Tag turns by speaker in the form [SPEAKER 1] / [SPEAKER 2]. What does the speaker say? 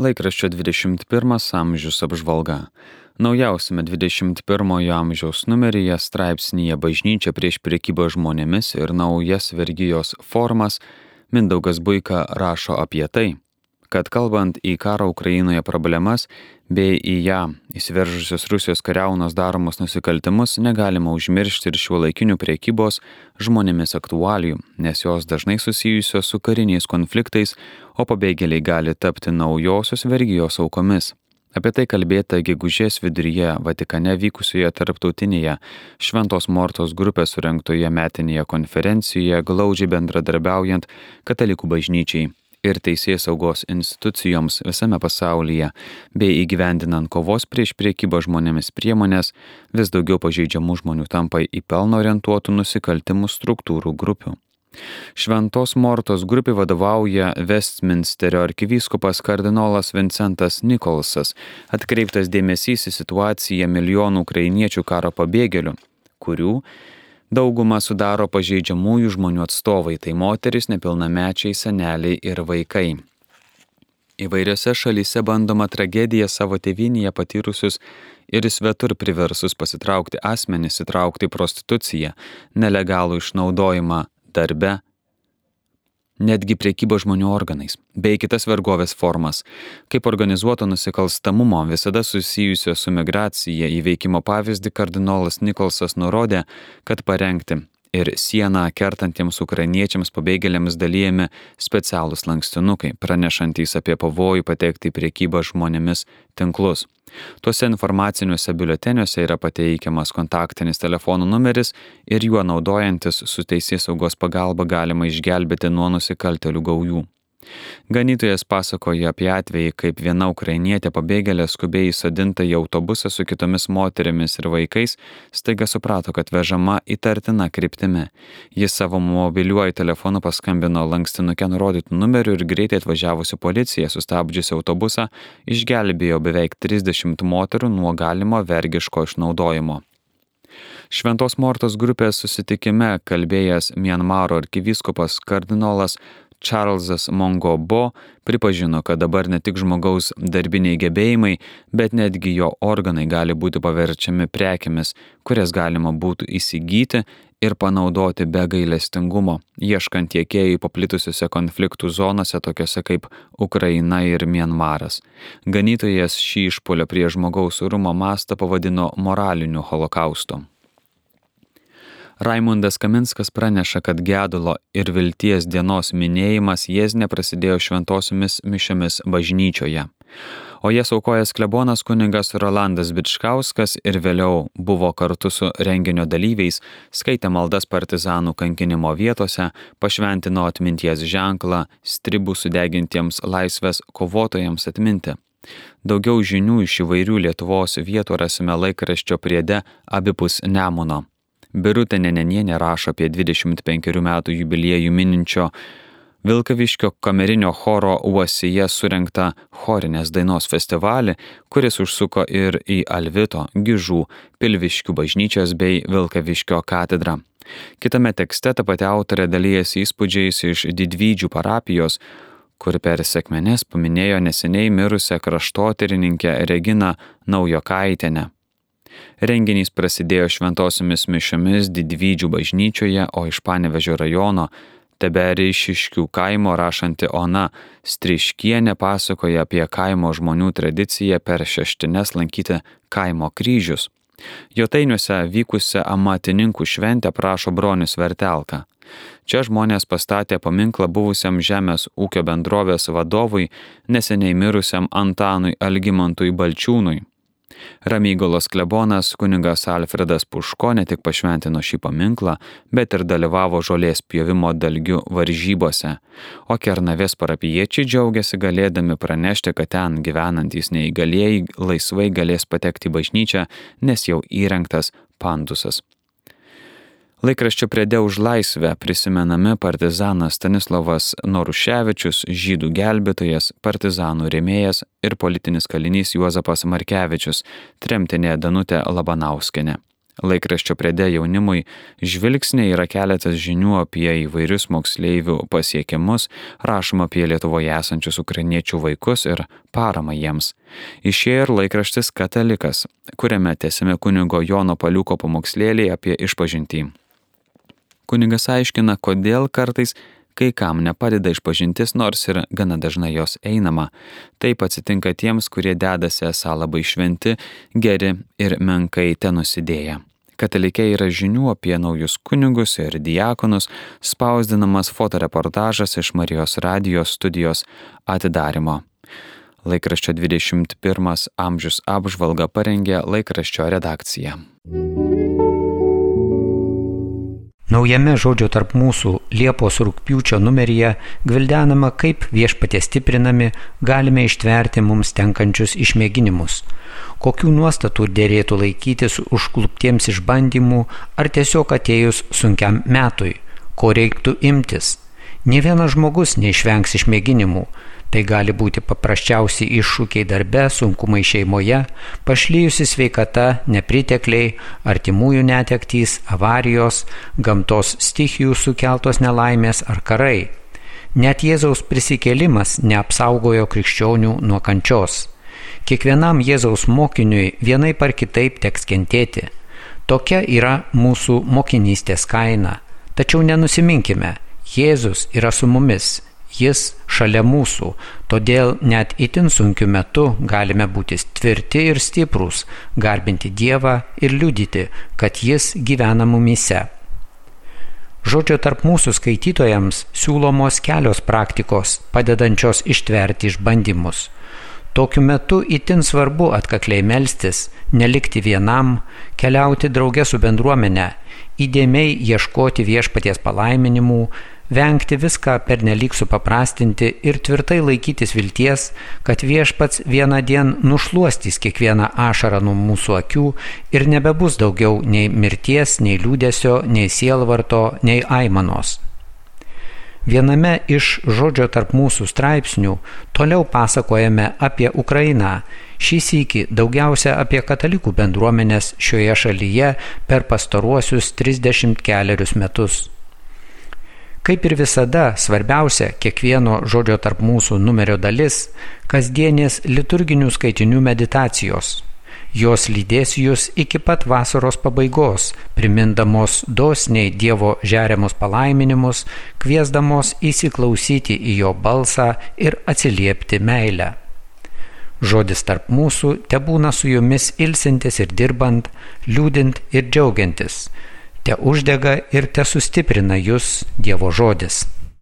[SPEAKER 1] Laikraščio 21 amžius apžvalga. Naujausiame 21 amžiaus numeryje straipsnėje Bažnyčia prieš priekybą žmonėmis ir naujas vergyjos formas Mindaugas Buika rašo apie tai, kad kalbant į karo Ukrainoje problemas bei į ją įsiveržusios Rusijos kariaunos daromus nusikaltimus, negalima užmiršti ir šiuo laikinių priekybos žmonėmis aktualijų, nes jos dažnai susijusios su kariniais konfliktais, o pabėgėliai gali tapti naujosios vergijos aukomis. Apie tai kalbėta gegužės viduryje Vatikane vykusioje tarptautinėje Šventos Mortos grupės surinktoje metinėje konferencijoje glaudžiai bendradarbiaujant Katalikų bažnyčiai ir teisės saugos institucijoms visame pasaulyje, bei įgyvendinant kovos prieš priekybą žmonėmis priemonės, vis daugiau pažeidžiamų žmonių tampa į pelno orientuotų nusikaltimų struktūrų grupių. Šventos Mortos grupė vadovauja Westminsterio arkivyskupas kardinolas Vincentas Nikolsas, atkreiptas dėmesys į situaciją milijonų ukrainiečių karo pabėgėlių, kurių Daugumą sudaro pažeidžiamųjų žmonių atstovai - tai moteris, nepilnamečiai, seneliai ir vaikai. Įvairiose šalyse bandoma tragediją savo tėvynėje patyrusius ir svetur priversus pasitraukti asmenys įtraukti prostituciją, nelegalų išnaudojimą darbe, netgi priekybo žmonių organais, bei kitas vergovės formas, kaip organizuoto nusikalstamumo visada susijusio su migracija įveikimo pavyzdį kardinolas Nikolsas nurodė, kad parengti ir sieną kertantiems ukrainiečiams pabėgėliams dalyjami specialūs lankstinukai, pranešantys apie pavojų patekti į priekybą žmonėmis tinklus. Tuose informaciniuose biuleteniuose yra pateikiamas kontaktinis telefonų numeris ir juo naudojantis su teisės saugos pagalba galima išgelbėti nuo nusikaltelių gaujų. Ganytojas pasakoja apie atvejį, kaip viena ukrainietė pabėgėlė skubiai įsodinta į autobusą su kitomis moterimis ir vaikais, staiga suprato, kad vežama įtartina kryptimi. Jis savo mobiliuoju telefonu paskambino lankstinuke nurodytų numerių ir greitai atvažiavusi policija, sustabdžiusi autobusą, išgelbėjo beveik 30 moterų nuo galimo vergiško išnaudojimo. Šventos Mortos grupės susitikime kalbėjęs Mianmaro arkivyskupas kardinolas Čarlzas Mongobo pripažino, kad dabar ne tik žmogaus darbiniai gebėjimai, bet netgi jo organai gali būti paverčiami prekiamis, kurias galima būtų įsigyti ir panaudoti be gailestingumo, ieškant tiekėjų paplitusiuose konfliktų zonose tokiuose kaip Ukraina ir Mienmaras. Ganytojas šį išpolio prie žmogaus orumo mastą pavadino moraliniu holokaustu. Raimundas Kaminskas praneša, kad gedulo ir vilties dienos minėjimas Jėzne prasidėjo šventosiomis mišiomis bažnyčioje. O jas aukojęs klebonas kuningas Rolandas Bičkauskas ir vėliau buvo kartu su renginio dalyviais, skaitė maldas partizanų kankinimo vietose, pašventino atminties ženklą stribų sudegintiems laisvės kovotojams atminti. Daugiau žinių iš įvairių Lietuvos vietų rasime laikraščio priede abipus Nemuno. Birutė Nenenienė rašo apie 25 metų jubiliejų mininčio Vilkaviškio kamerinio choro Uosyje surinktą chorinės dainos festivalį, kuris užsuko ir į Alvito, Gižų, Pilviškių bažnyčias bei Vilkaviškio katedrą. Kitame tekste ta pati autorė dalyjasi įspūdžiais iš Didvydžių parapijos, kur per sekmenes paminėjo neseniai mirusią kraštotyrininkę Reginą Naujokaitenę. Renginys prasidėjo šventosiomis mišiomis Didvydžių bažnyčioje, o iš Panevežio rajono Teberišiškių kaimo rašanti Ona Striškienė pasakoja apie kaimo žmonių tradiciją per šeštines lankyti kaimo kryžius. Jotainiuose vykusią amatininkų šventę prašo bronius Vertelka. Čia žmonės pastatė paminklą buvusiam žemės ūkio bendrovės vadovui, neseniai mirusiam Antanui Algimantui Balčiūnui. Ramygalos klebonas kuningas Alfredas Puško ne tik pašventino šį paminklą, bet ir dalyvavo žolės pjovimo dalgių varžybose, o Kernavės parapiečiai džiaugiasi galėdami pranešti, kad ten gyvenantys neįgalėjai laisvai galės patekti į bažnyčią, nes jau įrengtas pandusas. Laikraščio priede už laisvę prisimenami partizanas Stanislavas Noruševičius, žydų gelbėtojas, partizanų rėmėjas ir politinis kalinys Juozapas Markevičius, tremtinė Danutė Labanauskenė. Laikraščio priede jaunimui žvilgsniai yra keletas žinių apie įvairius moksleivių pasiekimus, rašoma apie Lietuvoje esančius ukrainiečių vaikus ir paramą jiems. Išėjo ir laikraštis Katalikas, kuriame tęsime kunigo Jono Paliuko pamokslėliai apie išpažintį. Kunigas aiškina, kodėl kartais kai kam nepadeda išpažintis, nors ir gana dažnai jos einama. Taip atsitinka tiems, kurie dedasi esą labai šventi, geri ir menkai ten nusidėję. Katalikė yra žinių apie naujus kunigus ir diakonus, spausdinamas fotoreportažas iš Marijos radijos studijos atidarimo. Laikraščio 21 amžius apžvalga parengė laikraščio redakcija.
[SPEAKER 2] Naujame žodžio tarp mūsų Liepos rūpiučio numeryje gvildenama, kaip viešpatie stiprinami galime ištverti mums tenkančius išmėginimus, kokių nuostatų dėrėtų laikytis užkluptiems išbandymų ar tiesiog atėjus sunkiam metui, ko reiktų imtis. Ne vienas žmogus neišvengs išmėginimų, Tai gali būti paprasčiausi iššūkiai darbe, sunkumai šeimoje, pašlyjusi sveikata, nepritekliai, artimųjų netektys, avarijos, gamtos stichijų sukeltos nelaimės ar karai. Net Jėzaus prisikėlimas neapsaugojo krikščionių nuo kančios. Kiekvienam Jėzaus mokiniui vienai par kitaip teks kentėti. Tokia yra mūsų mokinystės kaina. Tačiau nenusiminkime, Jėzus yra su mumis Jis šalia mūsų, todėl net itin sunkiu metu galime būti tvirti ir stiprūs, garbinti Dievą ir liudyti, kad Jis gyvena mumise. Žodžio tarp mūsų skaitytojams siūlomos kelios praktikos, padedančios ištverti išbandymus. Tokiu metu itin svarbu atkakliai melstis, nelikti vienam, keliauti drauge su bendruomenė, įdėmiai ieškoti viešpaties palaiminimų, vengti viską pernelyg supaprastinti ir tvirtai laikytis vilties, kad viešpats vieną dieną nušuostys kiekvieną ašarą nuo mūsų akių ir nebebus daugiau nei mirties, nei liūdėsio, nei sielvarto, nei aimanos. Viename iš žodžio tarp mūsų straipsnių toliau pasakojame apie Ukrainą, šį sįkį daugiausia apie katalikų bendruomenės šioje šalyje per pastaruosius 34 metus. Kaip ir visada, svarbiausia kiekvieno žodžio tarp mūsų numerio dalis - kasdienės liturginių skaitinių meditacijos. Jos lydės jūs iki pat vasaros pabaigos, primindamos dosniai Dievo žeriamus palaiminimus, kviesdamos įsiklausyti į jo balsą ir atsiliepti meilę. Žodis tarp mūsų te būna su jumis ilsintis ir dirbant, liūdint ir džiaugiantis te uždega ir te sustiprina jūs Dievo žodis.